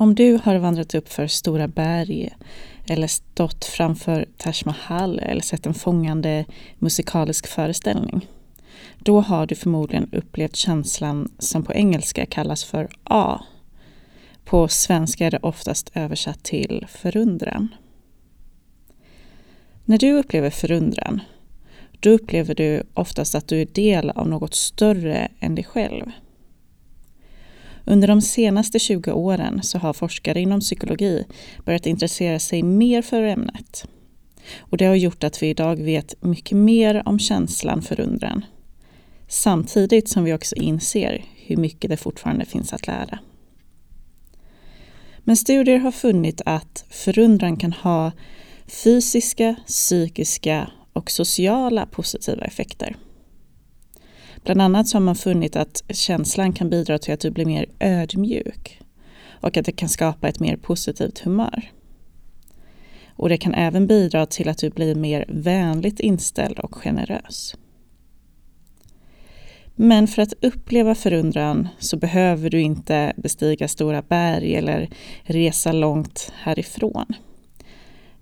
Om du har vandrat upp för stora berg eller stått framför Taj Mahal eller sett en fångande musikalisk föreställning, då har du förmodligen upplevt känslan som på engelska kallas för A. På svenska är det oftast översatt till förundran. När du upplever förundran, då upplever du oftast att du är del av något större än dig själv. Under de senaste 20 åren så har forskare inom psykologi börjat intressera sig mer för ämnet. Och det har gjort att vi idag vet mycket mer om känslan förundran. Samtidigt som vi också inser hur mycket det fortfarande finns att lära. Men studier har funnit att förundran kan ha fysiska, psykiska och sociala positiva effekter. Bland annat så har man funnit att känslan kan bidra till att du blir mer ödmjuk och att det kan skapa ett mer positivt humör. Och det kan även bidra till att du blir mer vänligt inställd och generös. Men för att uppleva förundran så behöver du inte bestiga stora berg eller resa långt härifrån.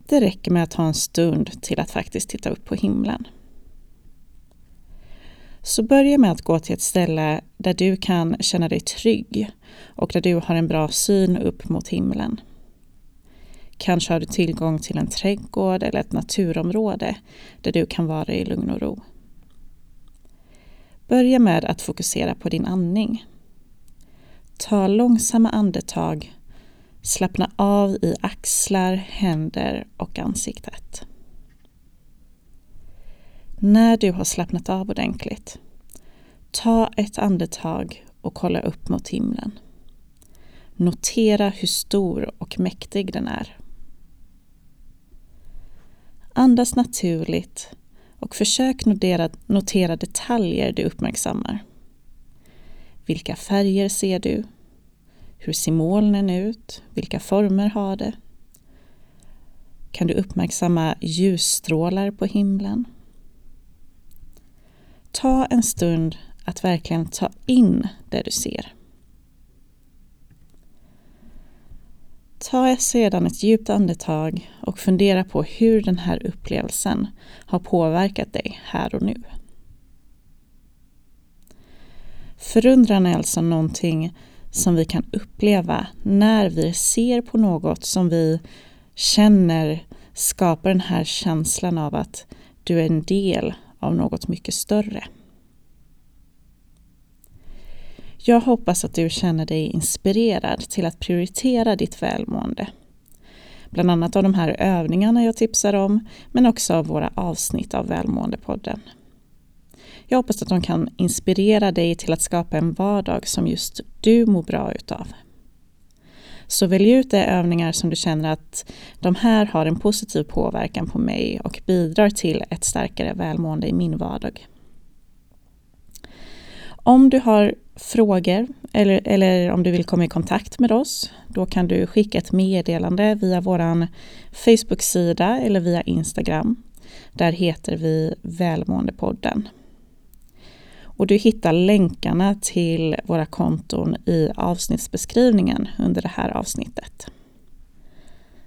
Det räcker med att ha en stund till att faktiskt titta upp på himlen. Så börja med att gå till ett ställe där du kan känna dig trygg och där du har en bra syn upp mot himlen. Kanske har du tillgång till en trädgård eller ett naturområde där du kan vara i lugn och ro. Börja med att fokusera på din andning. Ta långsamma andetag. Slappna av i axlar, händer och ansiktet. När du har slappnat av ordentligt, ta ett andetag och kolla upp mot himlen. Notera hur stor och mäktig den är. Andas naturligt och försök notera, notera detaljer du uppmärksammar. Vilka färger ser du? Hur ser molnen ut? Vilka former har det? Kan du uppmärksamma ljusstrålar på himlen? Ta en stund att verkligen ta in det du ser. Ta sedan ett djupt andetag och fundera på hur den här upplevelsen har påverkat dig här och nu. Förundran är alltså någonting som vi kan uppleva när vi ser på något som vi känner skapar den här känslan av att du är en del av något mycket större. Jag hoppas att du känner dig inspirerad till att prioritera ditt välmående. Bland annat av de här övningarna jag tipsar om, men också av våra avsnitt av Välmåendepodden. Jag hoppas att de kan inspirera dig till att skapa en vardag som just du mår bra utav. Så välj ut de övningar som du känner att de här har en positiv påverkan på mig och bidrar till ett starkare välmående i min vardag. Om du har frågor eller, eller om du vill komma i kontakt med oss, då kan du skicka ett meddelande via vår Facebook-sida eller via Instagram. Där heter vi Välmåendepodden. Och du hittar länkarna till våra konton i avsnittsbeskrivningen under det här avsnittet.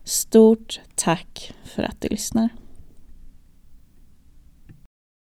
Stort tack för att du lyssnar.